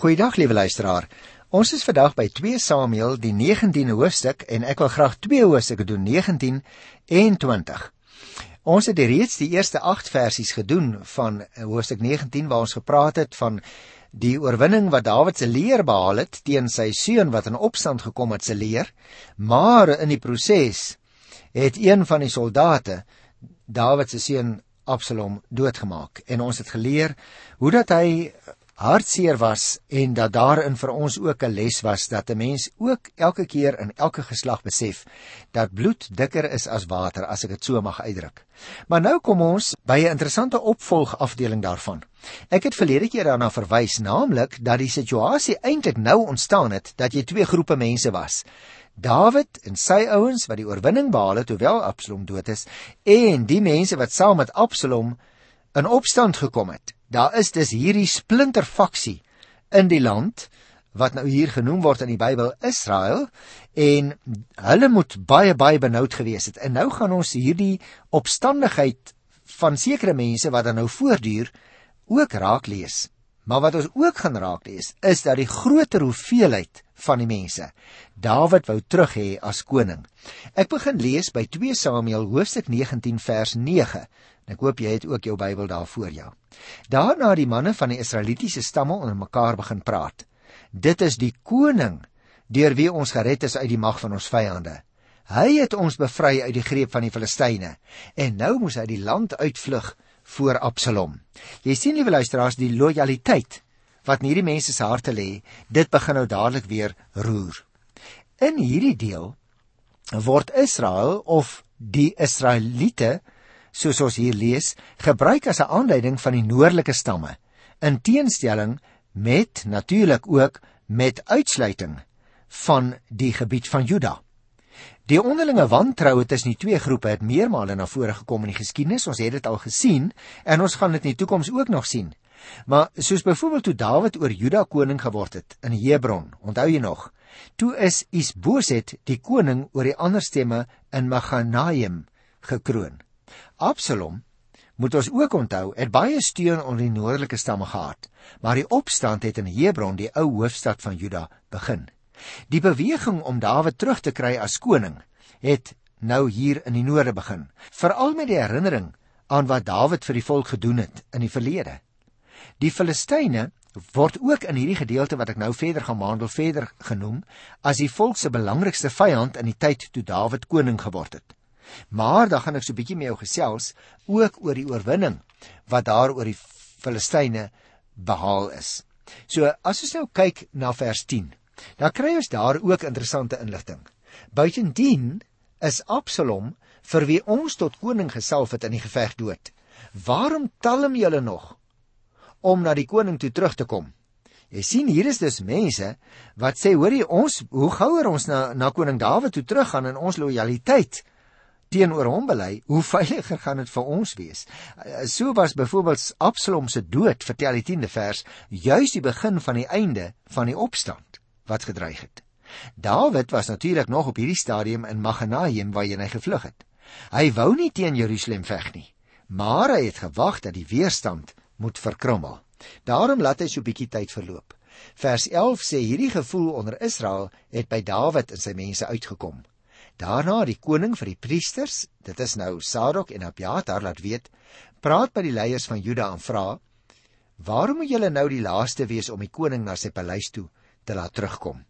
Goeiedag liewe luisteraar. Ons is vandag by 2 Samuel die 19de hoofstuk en ek wil graag twee hoofstukke doen 19 en 20. Ons het reeds die eerste 8 versies gedoen van hoofstuk 19 waar ons gepraat het van die oorwinning wat Dawid se leer behaal het teen sy seun wat in opstand gekom het se leer, maar in die proses het een van die soldate Dawid se seun Absalom doodgemaak en ons het geleer hoe dat hy hartseer was en dat daarin vir ons ook 'n les was dat 'n mens ook elke keer in elke geslag besef dat bloed dikker is as water as ek dit so mag uitdruk. Maar nou kom ons by 'n interessante opvolgafdeling daarvan. Ek het verlede keer daarna verwys, naamlik dat die situasie eintlik nou ontstaan het dat jy twee groepe mense was. Dawid en sy ouens wat die oorwinning behaal het hoewel Absalom dood is en die mense wat saam met Absalom in opstand gekom het. Daar is dus hierdie splinterfaksie in die land wat nou hier genoem word in die Bybel Israel en hulle moet baie baie benoud gewees het. En nou gaan ons hierdie opstandigheid van sekere mense wat dan nou voortduur ook raak lees. Maar wat ons ook gaan raak lees is dat die groter hoeveelheid van die mense Dawid wou terug hê as koning. Ek begin lees by 2 Samuel hoofstuk 19 vers 9. Ek hoop jy het ook jou Bybel daar voor jou. Daarna het die manne van die Israelitiese stamme onder mekaar begin praat. Dit is die koning deur wie ons gered is uit die mag van ons vyande. Hy het ons bevry uit die greep van die Filistyne en nou moes hy die land uitvlug voor Absalom. Jy sien liewe luisteraars die lojaliteit wat in hierdie mense se harte lê, dit begin nou dadelik weer roer. In hierdie deel word Israel of die Israeliete soos ons hier lees, gebruik as 'n aanleiding van die noordelike stamme, in teenstelling met natuurlik ook met uitsluiting van die gebied van Juda. Die onderlinge wantroue tussen die twee groepe het meermale na vore gekom in die geskiedenis. Ons het dit al gesien en ons gaan dit in die toekoms ook nog sien. Maar soos byvoorbeeld toe Dawid oor Juda koning geword het in Hebron, onthou jy nog? Toe is Isboset die koning oor die ander stemme in Maganaim gekroon. Absalom moet ons ook onthou het baie steun onder die noordelike stamme gehad, maar die opstand het in Hebron, die ou hoofstad van Juda, begin. Die beweging om Dawid terug te kry as koning het nou hier in die noorde begin, veral met die herinnering aan wat Dawid vir die volk gedoen het in die verlede. Die Filistyne word ook in hierdie gedeelte wat ek nou verder gaan behandel verder genoem as die volk se belangrikste vyand in die tyd toe Dawid koning geword het. Maar dan gaan ek so 'n bietjie met jou gesels ook oor die oorwinning wat daar oor die Filistyne behaal is. So as ons nou kyk na vers 10, dan kry ons daar ook interessante inligting. Buitendien is Absalom vir wie ons tot koning gesalf het in die geveg dood. Waarom talm julle nog om na die koning toe terug te kom? Jy sien hier is dus mense wat sê hoorie ons hoe gouer ons na na koning Dawid toe teruggaan in ons lojaliteit teenoor hom bely, hoe veiliger gaan dit vir ons wees? Eh, so was byvoorbeeld Absalom se dood, vertel die 10de vers, juis die begin van die einde van die opstand wat gedreig het. Dawid was natuurlik nog op hierdie stadium in Maganaim waar hy gevlug het. Hy wou nie teen Jerusalem veg nie, maar hy het gewag dat die weerstand moet verkrummel. Daarom laat hy so 'n bietjie tyd verloop. Vers 11 sê hierdie gevoel onder Israel het by Dawid en sy mense uitgekom. Daarna die koning vir die priesters, dit is nou Sadok en Abiatar laat weet, praat by die leiers van Juda en vra: "Waarom moet julle nou die laaste wees om die koning na sy paleis toe te laat terugkom?"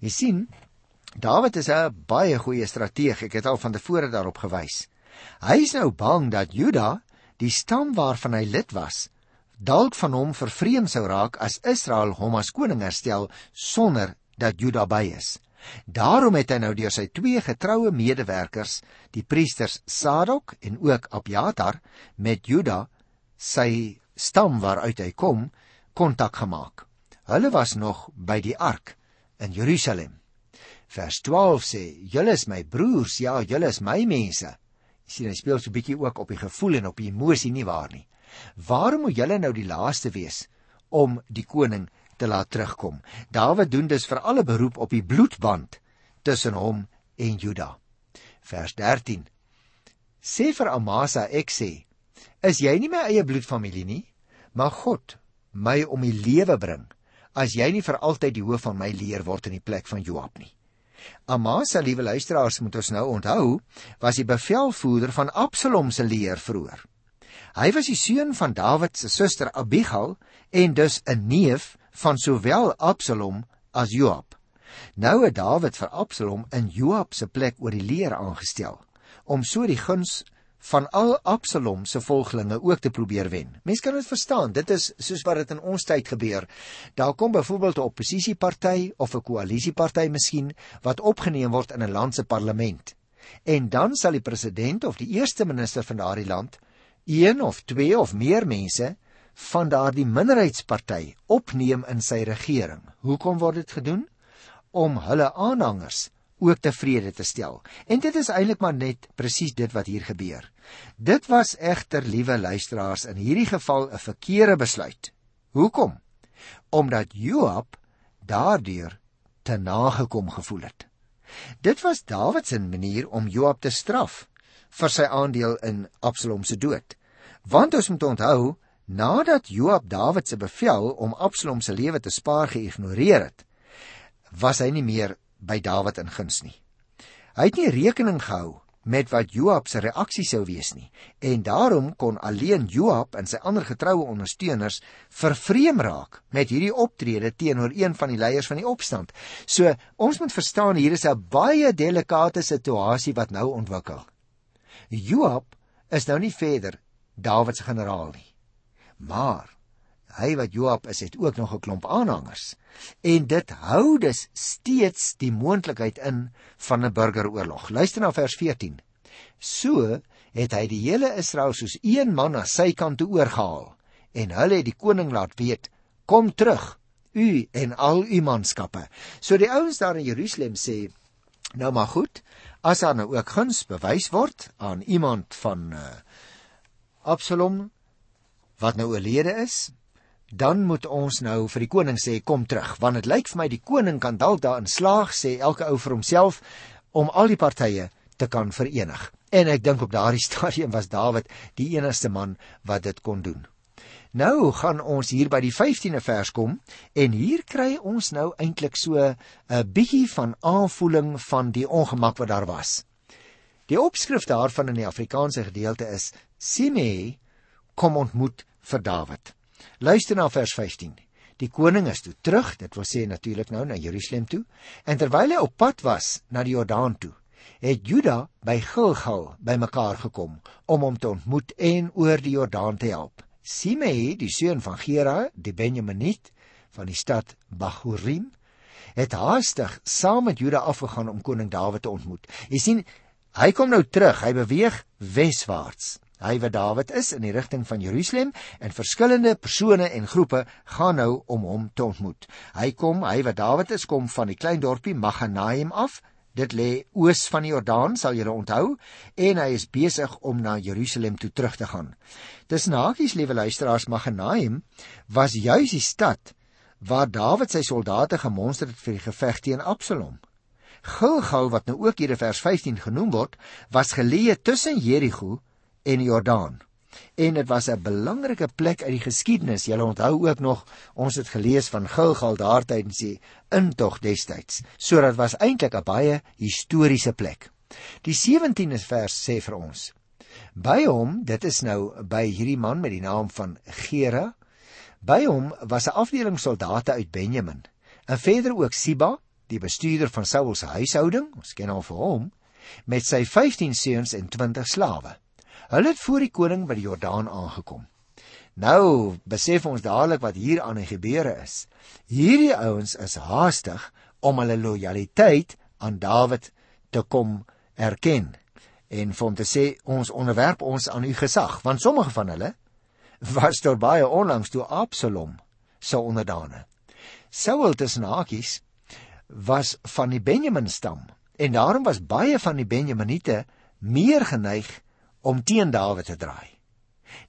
Jy sien, Dawid is 'n baie goeie strateeg. Ek het al van tevore daarop gewys. Hy is nou bang dat Juda, die stam waarvan hy lid was, dalk van hom vervreem sou raak as Israel hom as koning herstel sonder dat Juda by is. Daarom het hy nou deur sy twee getroue medewerkers, die priesters Sadok en ook Abiatar met Juda, sy stam waaruit hy kom, kontak gemaak. Hulle was nog by die ark in Jerusalem. Vers 12 sê: "Julle is my broers, ja, julle is my mense." Jy sien hy speel so 'n bietjie ook op die gevoel en op die emosie nie waar nie. Waarom moet julle nou die laaste wees om die koning te laat terugkom. Dawid doen dus vir alle beroep op die bloedband tussen hom en Juda. Vers 13. Sê vir Amasa ek sê, is jy nie my eie bloedfamilie nie, maar God my om die lewe bring as jy nie vir altyd die hoof van my leer word in die plek van Joab nie. Amasa, liewe luisteraars, moet ons nou onthou, was die bevelvoerder van Absalom se leer vroeër. Hy was die seun van Dawid se suster Abigail en dus 'n neef van sowel Absalom as Joab. Nou het Dawid vir Absalom in Joab se plek oor die leer aangestel om so die guns van al Absalom se volgelinge ook te probeer wen. Mense kan dit verstaan. Dit is soos wat dit in ons tyd gebeur. Daar kom byvoorbeeld 'n oppositieparty of 'n koalisieparty miskien wat opgeneem word in 'n land se parlement. En dan sal die president of die eerste minister van daardie land een of twee of meer mense van daardie minderheidsparty opneem in sy regering. Hoekom word dit gedoen? Om hulle aanhangers ook tevrede te stel. En dit is eintlik maar net presies dit wat hier gebeur. Dit was egter, liewe luisteraars, in hierdie geval 'n verkeerde besluit. Hoekom? Omdat Joab daardeur te nagekom gevoel het. Dit was Dawid se manier om Joab te straf vir sy aandeel in Absalom se dood. Want ons moet onthou, nadat Joab Dawid se bevel om Absalom se lewe te spaar geïgnoreer het, was hy nie meer by Dawid in guns nie. Hy het nie rekening gehou met wat Joab se reaksie sou wees nie en daarom kon alleen Joab en sy ander getroue ondersteuners vervreem raak met hierdie optrede teenoor een van die leiers van die opstand. So ons moet verstaan hier is 'n baie delikate situasie wat nou ontwikkel. Joab is nou nie verder Dawid se generaal nie. Maar hy wat Joab is, het ook nog 'n klomp aanhangers. En dit hou dus steeds die moontlikheid in van 'n burgeroorlog. Luister na vers 14. So het hy die hele Israel soos een man na sy kant toe oorgehaal en hulle het die koning laat weet: "Kom terug, u en al u manskappe." So die ouens daar in Jerusalem sê: "Nou maar goed, as daar nou ook guns bewys word aan iemand van uh, Absalom wat nou oorlede is, dan moet ons nou vir die koning sê kom terug. Want dit lyk vir my die koning kan dalk daarin slaag sê elke ou vir homself om al die partye te kan verenig. En ek dink op daardie stadium was Dawid die enigste man wat dit kon doen. Nou gaan ons hier by die 15de vers kom en hier kry ons nou eintlik so 'n bietjie van aanvoeling van die ongemak wat daar was. Die opskrif daarvan in die Afrikaanse gedeelte is Simei kom ontmoet vir Dawid Luister na vers 15. Die koning is toe terug, dit wil sê natuurlik nou na Jerusalem toe, en terwyl hy op pad was na die Jordaan toe, het Juda by Gilgal bymekaar gekom om hom te ontmoet en oor die Jordaan te help. Simei, die seun van Gera, die Benjaminiet van die stad Bahurim, het haastig saam met Juda afgegaan om koning Dawid te ontmoet. Jy sien, hy kom nou terug, hy beweeg weswaarts. Hy wat Dawid is in die rigting van Jerusalem en verskillende persone en groepe gaan nou om hom te ontmoet. Hy kom, hy wat Dawid is, kom van die klein dorpie Maganaim af. Dit lê oos van die Jordaan, sal julle onthou, en hy is besig om na Jerusalem toe terug te gaan. Dis nagies, liewe luisteraars, Maganaim was juis die stad waar Dawid sy soldate gemonster het vir die geveg teen Absalom. Gilgal wat nou ook hier in vers 15 genoem word, was geleë tussen Jerigo en die Jordaan. En dit was 'n belangrike plek uit die geskiedenis. Jy onthou ook nog ons het gelees van Gilgal daar tydens die intog destyds. So dit was eintlik 'n baie historiese plek. Die 17de vers sê vir ons: By hom, dit is nou by hierdie man met die naam van Gera, by hom was 'n afdeling soldate uit Benjamin. En verder ook Siba, die bestuurder van Saul se huishouding, ons ken hom vir hom, met sy 15 seuns en 20 slawe. Hulle het voor die koning by die Jordaan aangekom. Nou besef ons dadelik wat hier aan die gebeure is. Hierdie ouens is haastig om hulle lojaliteit aan Dawid te kom erken en vir hom te sê ons onderwerp ons aan u gesag want sommige van hulle was tot baie onlangs toe Absalom se onderdane. Saul tussen hakies was van die Benjamin stam en daarom was baie van die Benjaminiete meer geneig om teen Dawid te draai.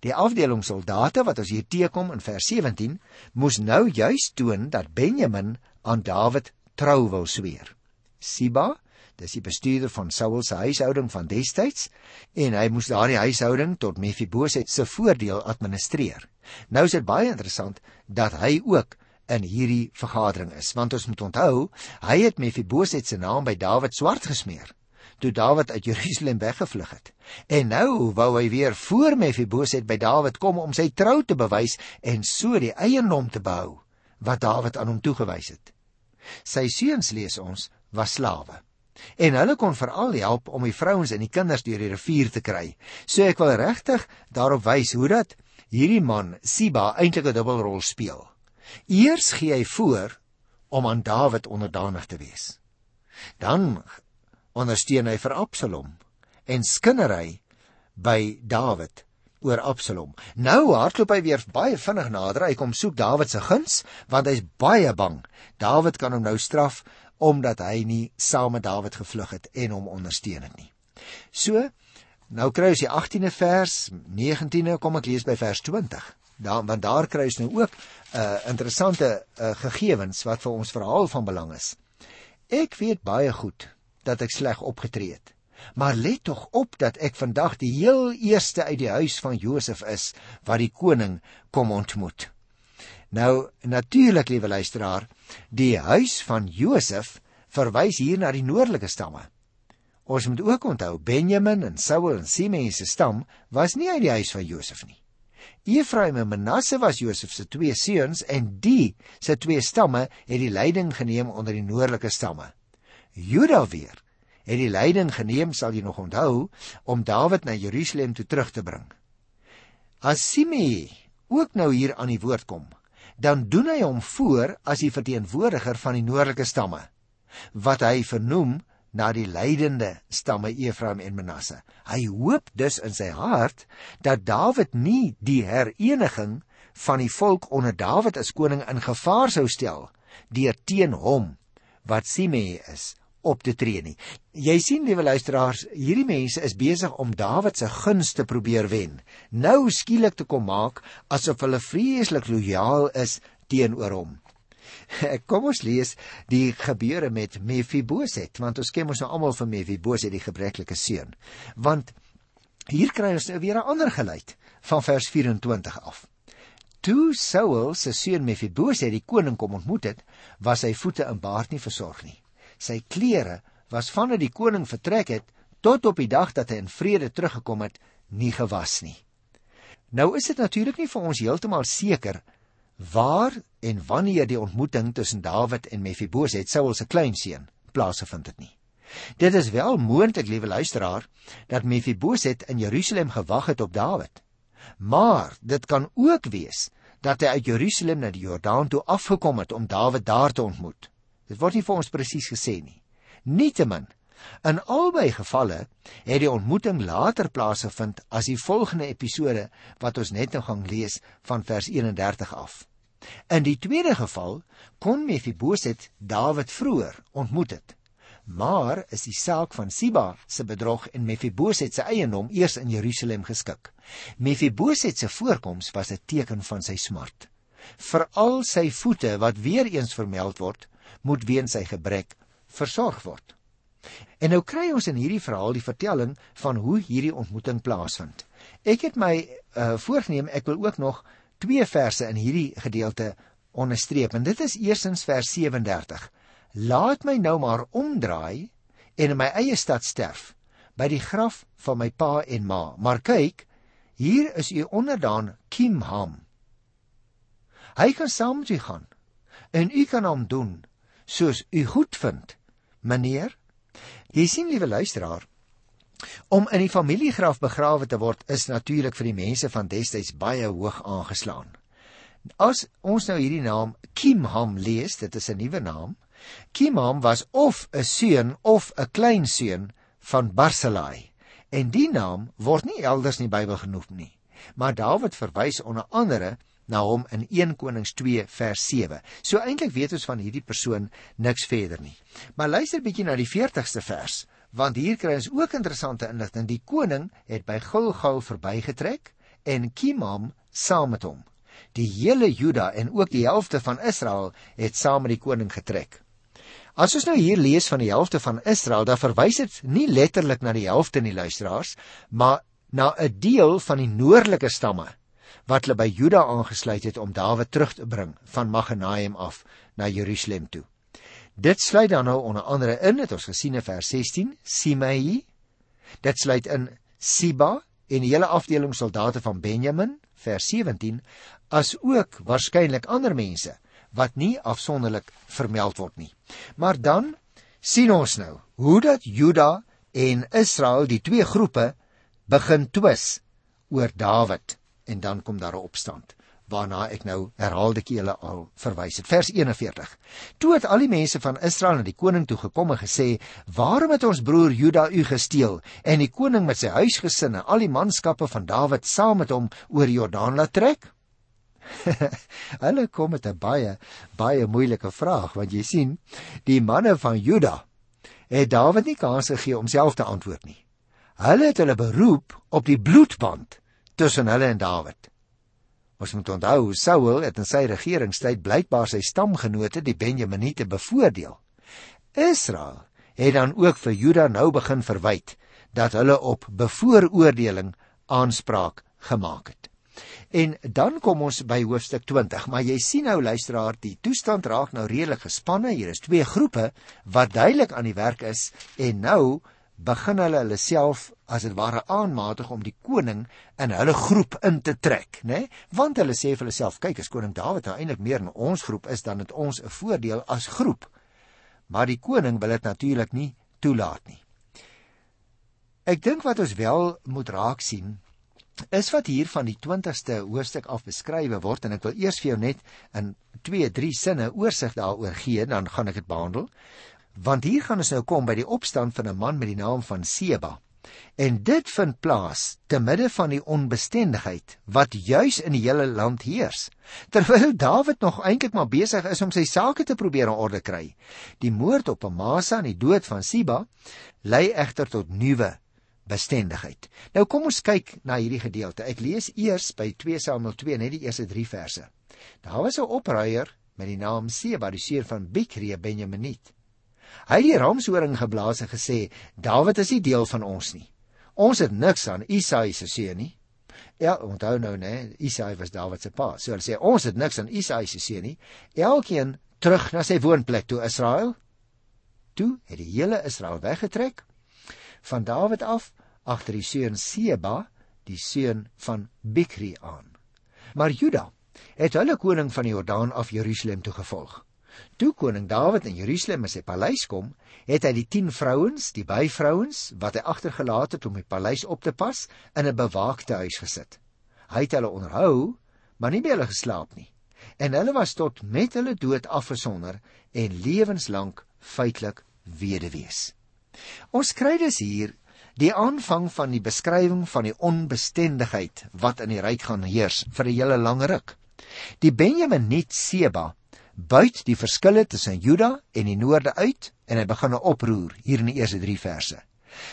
Die afdeling soldate wat ons hier teekom in vers 17 moes nou juis toon dat Benjamin aan Dawid trou wil sweer. Siba, dis die bestuurder van Saul se huishouding van destyds en hy moes daardie huishouding tot Mephiboset se voordeel administreer. Nou is dit baie interessant dat hy ook in hierdie vergadering is, want ons moet onthou, hy het Mefiboset se naam by Dawid swart gesmeer toe Dawid uit Jerusalem weggevlug het. En nou wou hy weer voor Mefiboset by Dawid kom om sy trou te bewys en so die eiendom te behou wat Dawid aan hom toegewys het. Sy seuns lees ons was slawe. En hulle kon veral help om die vrouens en die kinders deur die rivier te kry. So ek wil regtig daarop wys hoe dat hierdie man Siba eintlik 'n dubbelrol speel. Eers gee hy voor om aan Dawid onderdanig te wees. Dan ondersteun hy vir Absalom en skinnery by Dawid oor Absalom. Nou hardloop hy weer baie vinnig nader. Hy kom soek Dawid se guns want hy's baie bang. Dawid kan hom nou straf omdat hy nie saam met Dawid gevlug het en hom ondersteun het nie. So, nou kry ons die 18de vers, 19de kom ek lees by vers 20. Daar want daar kry ons nou ook 'n uh, interessante uh, gegevens wat vir ons verhaal van belang is. Ek weet baie goed dat ek sleg opgetree het. Maar let tog op dat ek vandag die heel eerste uit die huis van Josef is wat die koning kom ontmoet. Nou natuurlik, liewe luisteraar, die huis van Josef verwys hier na die noordelike stamme. Ons moet ook onthou Benjamin en Saul en Simeon se stam was nie uit die huis van Josef nie. Efraim en Manasse was Josef se twee seuns en die se twee stamme het die leiding geneem onder die noordelike stamme. Juda weer het die leiding geneem, sal jy nog onthou, om Dawid na Jerusalem toe terug te bring. As Simei ook nou hier aan die woord kom, dan doen hy hom voor as die verteenwoordiger van die noordelike stamme, wat hy vernoem na die leidende stamme Efraim en Manasse. Hy hoop dus in sy hart dat Dawid nie die hereniging van die volk onder Dawid as koning in gevaar sou stel deur teen hom wat Simei is op te tree nie. Jy sien liewe luisteraars, hierdie mense is besig om Dawid se guns te probeer wen. Nou skielik te kom maak asof hulle vreeslik lojaal is teenoor hom. Kom ons lees die gebeure met Mefiboset, want ons ken mos nou almal van Mefiboset, die gebreklike seun. Want hier kry ons nou weer 'n ander geluid van vers 24 af. Toe Saul se seun Mefiboset die koning kom ontmoet het, was sy voete in baard nie versorg nie sy klere was vandat die koning vertrek het tot op die dag dat hy in vrede teruggekom het nie gewas nie. Nou is dit natuurlik nie vir ons heeltemal seker waar en wanneer die ontmoeting tussen Dawid en Mefiboset, Saul se kleinseun, plaasgevind het nie. Dit is wel moontlik, liewe luisteraar, dat Mefiboset in Jerusalem gewag het op Dawid. Maar dit kan ook wees dat hy uit Jerusalem na die Jordaan toe afgekom het om Dawid daar te ontmoet. Dit word nie vir ons presies gesê nie. Nietemin, in albei gevalle het die ontmoeting later plaasgevind as die volgende episode wat ons net nou gaan lees van vers 31 af. In die tweede geval kon Mefiboset Dawid vroeër ontmoet het. Maar is die saak van Siba se bedrog en Mefiboset se eiendom eers in Jerusalem geskik. Mefiboset se voorkoms was 'n teken van sy smart. Veral sy voete wat weer eens vermeld word, moet weens sy gebrek versorg word. En nou kry ons in hierdie verhaal die vertelling van hoe hierdie ontmoeting plaasvind. Ek het my uh, voorgenem ek wil ook nog twee verse in hierdie gedeelte onderstreep en dit is eersins vers 37. Laat my nou maar omdraai en in my eie stad sterf by die graf van my pa en ma. Maar kyk, hier is u onderdaan Kimham. Hy kan saam met u gaan en u kan hom doen soos u goedvind, meneer. Jy sien liewe luisteraar, om in die familiegraf begrawe te word is natuurlik vir die mense van destyds baie hoog aangeslaan. As ons nou hierdie naam Kimham lees, dit is 'n nuwe naam. Kimham was of 'n seun of 'n kleinseun van Barsalai. En die naam word nie elders in die Bybel genoem nie. Maar Dawid verwys onder andere na hom in 1 Konings 2 vers 7. So eintlik weet ons van hierdie persoon niks verder nie. Maar luister bietjie na die 40ste vers, want hier kry ons ook interessante inligting. Die koning het by Gilgal verbygetrek en Kimam saam met hom. Die hele Juda en ook die helfte van Israel het saam met die koning getrek. As ons nou hier lees van die helfte van Israel, dan verwys dit nie letterlik na die helfte nie luisteraars, maar na 'n deel van die noordelike stamme wat hulle by Juda aangesluit het om Dawid terug te bring van Maganaim af na Jerusalem toe. Dit sluit dan nou onder andere in, het ons gesien in vers 16, Simei. Dit sluit in Siba en die hele afdeling soldate van Benjamin, vers 17, as ook waarskynlik ander mense wat nie afsonderlik vermeld word nie. Maar dan sien ons nou hoe dat Juda en Israel, die twee groepe, begin twis oor Dawid en dan kom daar 'n opstand waarna ek nou herhaalde kele al verwys het. Vers 41. Toe het al die mense van Israel na die koning toe gekom en gesê: "Waarom het ons broer Juda u gesteel en die koning met sy huisgesinne, al die manskappe van Dawid saam met hom oor Jordaan laat trek?" Hulle kom met 'n baie baie moeilike vraag want jy sien, die manne van Juda het Dawid nie kans gegee om self te antwoord nie. Hulle het hulle beroep op die bloedband tussen hulle en Dawid. Ons moet onthou Saul het in sy regeringstyd blykbaar sy stamgenote die Benjaminite bevoordeel. Israel het dan ook vir Juda nou begin verwyd dat hulle op bevooroordeling aanspraak gemaak het. En dan kom ons by hoofstuk 20, maar jy sien nou luisteraar, die toestand raak nou redelik gespanne. Hier is twee groepe wat duidelik aan die werk is en nou begin hulle hulle self as dit ware aanmatig om die koning in hulle groep in te trek, né? Nee? Want hulle sê vir hulle self, kyk, as koning Dawid nou eintlik meer in ons groep is dan het ons 'n voordeel as groep. Maar die koning wil dit natuurlik nie toelaat nie. Ek dink wat ons wel moet raak sien is wat hier van die 20ste hoofstuk af beskrywe word en ek wil eers vir jou net in 2, 3 sinne oorsig daaroor gee, dan gaan ek dit behandel. Want hier gaan ons nou kom by die opstand van 'n man met die naam van Seba. En dit vind plaas te midde van die onbestendigheid wat juis in die hele land heers. Terwyl Dawid nog eintlik maar besig is om sy sake te probeer in orde kry. Die moord op Amasa en die dood van Siba lei egter tot nuwe bestendigheid. Nou kom ons kyk na hierdie gedeelte. Ek lees eers by 2 Samuel 2 net die eerste 3 verse. Daar was 'n opruier met die naam Seba, die seun van Bikri, Benjaminit. Hy het die ramshoring geblaas en gesê: "Dawid is nie deel van ons nie. Ons het niks aan Isaai se seun nie." Ja, onthou nou nê, Isaai was Dawid se pa. So hulle sê: "Ons het niks aan Isaai se seun nie." Elkeen terug na sy woonplek toe Israel. Toe het die hele Israel weggetrek van Dawid af agter die seun Seba, die seun van Bikri aan. Maar Juda het hulle koning van die Jordaan af Jerusalem toe gevolg. Toe koning Dawid in Jerusalem in sy paleis kom, het hy die 10 vrouens, die byvrouens wat hy agtergelaat het om die paleis op te pas, in 'n bewaakte huis gesit. Hy het hulle onderhou, maar nie by hulle geslaap nie. En hulle was tot met hulle dood afgesonder en lewenslank feitelik weduwees. Ons kry dus hier die aanvang van die beskrywing van die onbestendigheid wat in die ryk gaan heers vir 'n hele lang ruk. Die Benjaminit Seba buit die verskille tussen Juda en die noorde uit en hy begin 'n oproer hier in die eerste 3 verse.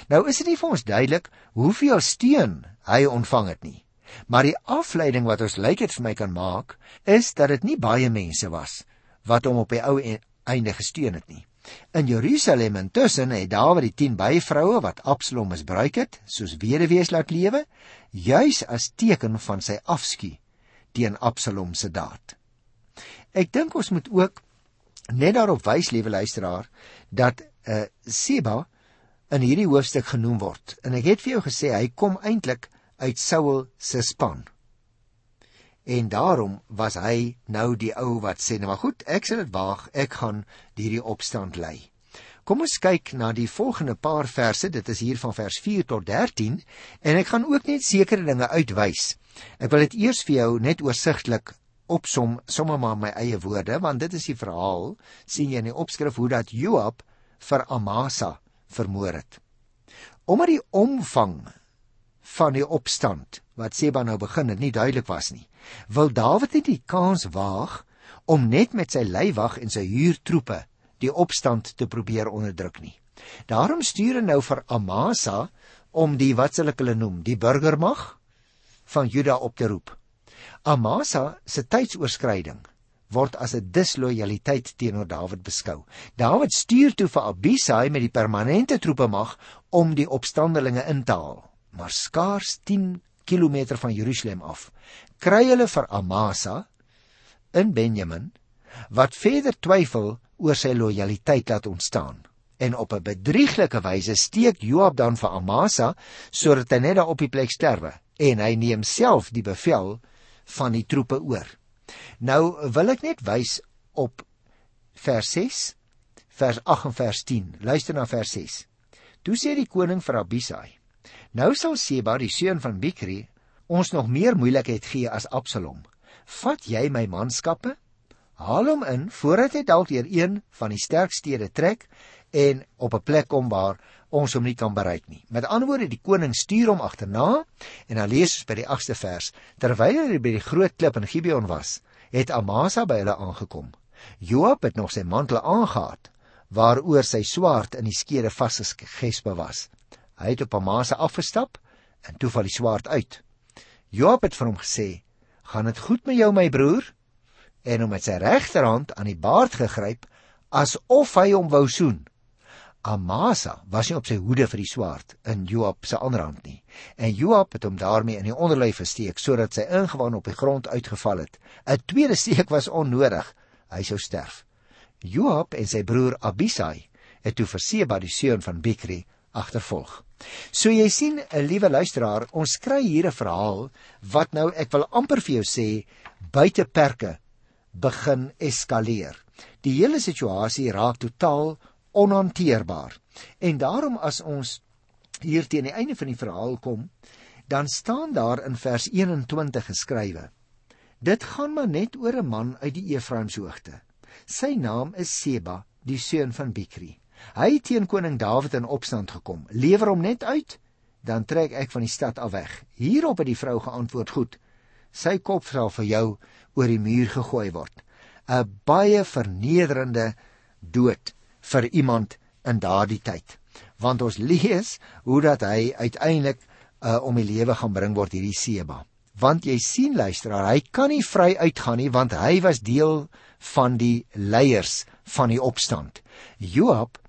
Nou is dit nie vir ons duidelik hoeveel steun hy ontvang het nie. Maar die afleiding wat ons lyk dit vir my kan maak, is dat dit nie baie mense was wat hom op die ou einde gesteun het nie. In Jerusalem intussen het Dawid die 10 byvroue wat Absalom misbruik het, soos weduwees laat lewe, juis as teken van sy afskuw teen Absalom se daad. Ek dink ons moet ook net daarop wys, liewe luisteraar, dat uh, Seba in hierdie hoofstuk genoem word. En ek het vir jou gesê hy kom eintlik uit Saul se span. En daarom was hy nou die ou wat sê nou maar goed ek sal dit waag. Ek gaan hierdie opstand lei. Kom ons kyk na die volgende paar verse. Dit is hier van vers 4 tot 13 en ek gaan ook net sekere dinge uitwys. Ek wil dit eers vir jou net oorsigtelik opsom sommer maar my eie woorde want dit is die verhaal sien jy in die opskrif hoe dat Joab vir Amasa vermoor het omdat die omvang van die opstand wat Seba nou begin het nie duidelik was nie. Wil Dawid net die kans waag om net met sy leiwag en sy huurtroepe die opstand te probeer onderdruk nie. Daarom stuur hy nou vir Amasa om die wat sal ek hulle noem, die burgermag van Juda op te roep. Amasa se tydsoorskriding word as 'n dislojaliteit teenoor Dawid beskou. Dawid stuur toe vir Abisai met die permanente troepe mag om die opstandelinge in te haal maar skaars 10 km van Jerusalem af kry hulle vir Amasa in Benjamin wat verder twyfel oor sy lojaliteit laat ontstaan. En op 'n bedrieglike wyse steek Joab dan vir Amasa sodat hy net daar op die plek sterwe en hy neem self die bevel van die troepe oor. Nou wil ek net wys op vers 6, vers 8 en vers 10. Luister na vers 6. Toe sê die koning vir Abisai: Nou sal Seba, die seun van Bikri, ons nog meer moeilikheid gee as Absalom. Vat jy my manskappe haal hom in voordat hy dalk deur een van die sterk stede trek en op 'n plek kom waar ons hom nie kan bereik nie. Met ander woorde, die koning stuur hom agterna en dan lees ons by die 8ste vers: Terwyl hy by die groot klip in Gibeon was, het Amasa by hulle aangekom. Joab het nog sy mantel aangetree waaroor sy swaard in die skede vasgespe was. Hy het op Amasa afgestap en toe val die swaard uit. Joab het vir hom gesê: "Gaan dit goed met jou, my broer?" en hom met sy regterhand aan die baard gegryp asof hy hom wou soen. Amasa was nie op sy hoede vir die swaard in Joab se ander hand nie. En Joab het hom daarmee in die onderlyf gesteek sodat sy ingewand op die grond uitgeval het. 'n Tweede steek was onnodig. Hy sou sterf. Joab en sy broer Abisai het toe vir Seba die seun van Bikri agtervolg. So jy sien, 'n liewe luisteraar, ons kry hier 'n verhaal wat nou ek wil amper vir jou sê buite perke begin eskaleer. Die hele situasie raak totaal onhanteerbaar. En daarom as ons hier teen die einde van die verhaal kom, dan staan daar in vers 21 geskrywe: Dit gaan maar net oor 'n man uit die Efraimshoogte. Sy naam is Seba, die seun van Bikri. Hy het teen koning Dawid in opstand gekom. Lewer hom net uit, dan trek ek van die stad af weg. Hierop het die vrou geantwoord: Goed. Sy kop sal vir jou oor die muur gegooi word. 'n Baie vernederende dood vir iemand in daardie tyd. Want ons lees hoe dat hy uiteindelik uh, om die lewe gaan bring word hierdie Seba. Want jy sien luisteraar, hy kan nie vry uitgaan nie want hy was deel van die leiers van die opstand. Joab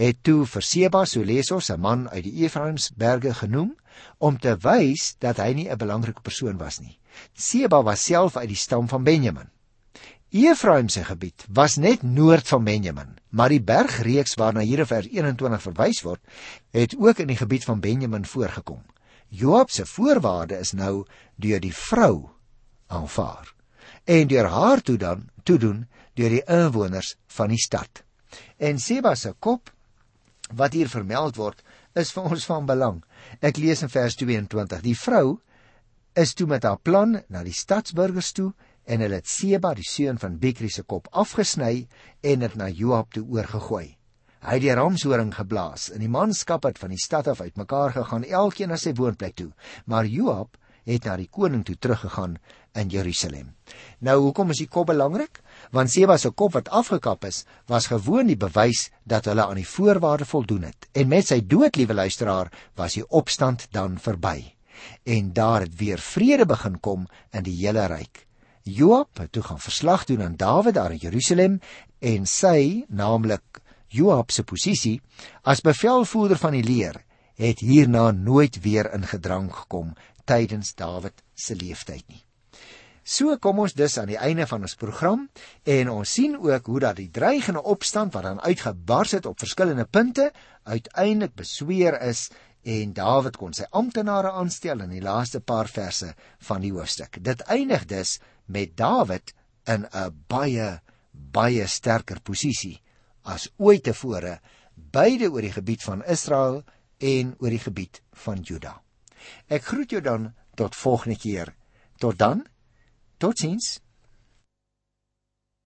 het toe vir Seba, so lees ons, 'n man uit die Efraimsberge genoem om te wys dat hy nie 'n belangrike persoon was nie. Seba was self uit die stam van Benjamin. Efraim se gebied was net noord van Benjamin, maar die bergreeks waarna hier in vers 21 verwys word, het ook in die gebied van Benjamin voorgekom. Joab se voorwaarde is nou deur die vrou aanvaar en deur haar toe dan toe doen deur die inwoners van die stad. En Seba se kop wat hier vermeld word, is vir ons van belang. Ek lees in vers 22: Die vrou is toe met haar plan na die stadsburgers toe en hulle het Seba die seun van Bikri se kop afgesny en dit na Joab toe oorgegooi. Hy het die ramshoring geblaas en die manskap het van die stad af uitmekaar gegaan elkeen na sy woonplek toe, maar Joab het na die koning toe teruggegaan in Jerusalem. Nou hoekom is die kop belangrik? Want Seba se kop wat afgekap is, was gewoon die bewys dat hulle aan die voorwaarde voldoen het. En met sy dood, liewe luisteraar, was die opstand dan verby en daar het weer vrede begin kom in die hele ryk. Joab het toe gaan verslag doen aan Dawid daar in Jerusalem en sy, naamlik Joab se posisie as bevelvoerder van die leer, het hierna nooit weer in gedrang gekom tydens Dawid se lewenstyd nie. So kom ons dus aan die einde van ons program en ons sien ook hoe dat die dreigende opstand wat dan uitgebars het op verskillende punte uiteindelik besweer is en Dawid kon sy amptenare aanstel in die laaste paar verse van die hoofstuk. Dit eindig dus met Dawid in 'n baie baie sterker posisie as ooit tevore beide oor die gebied van Israel en oor die gebied van Juda. Ek groet jou dan tot volgende keer. Tot dan. Totsiens.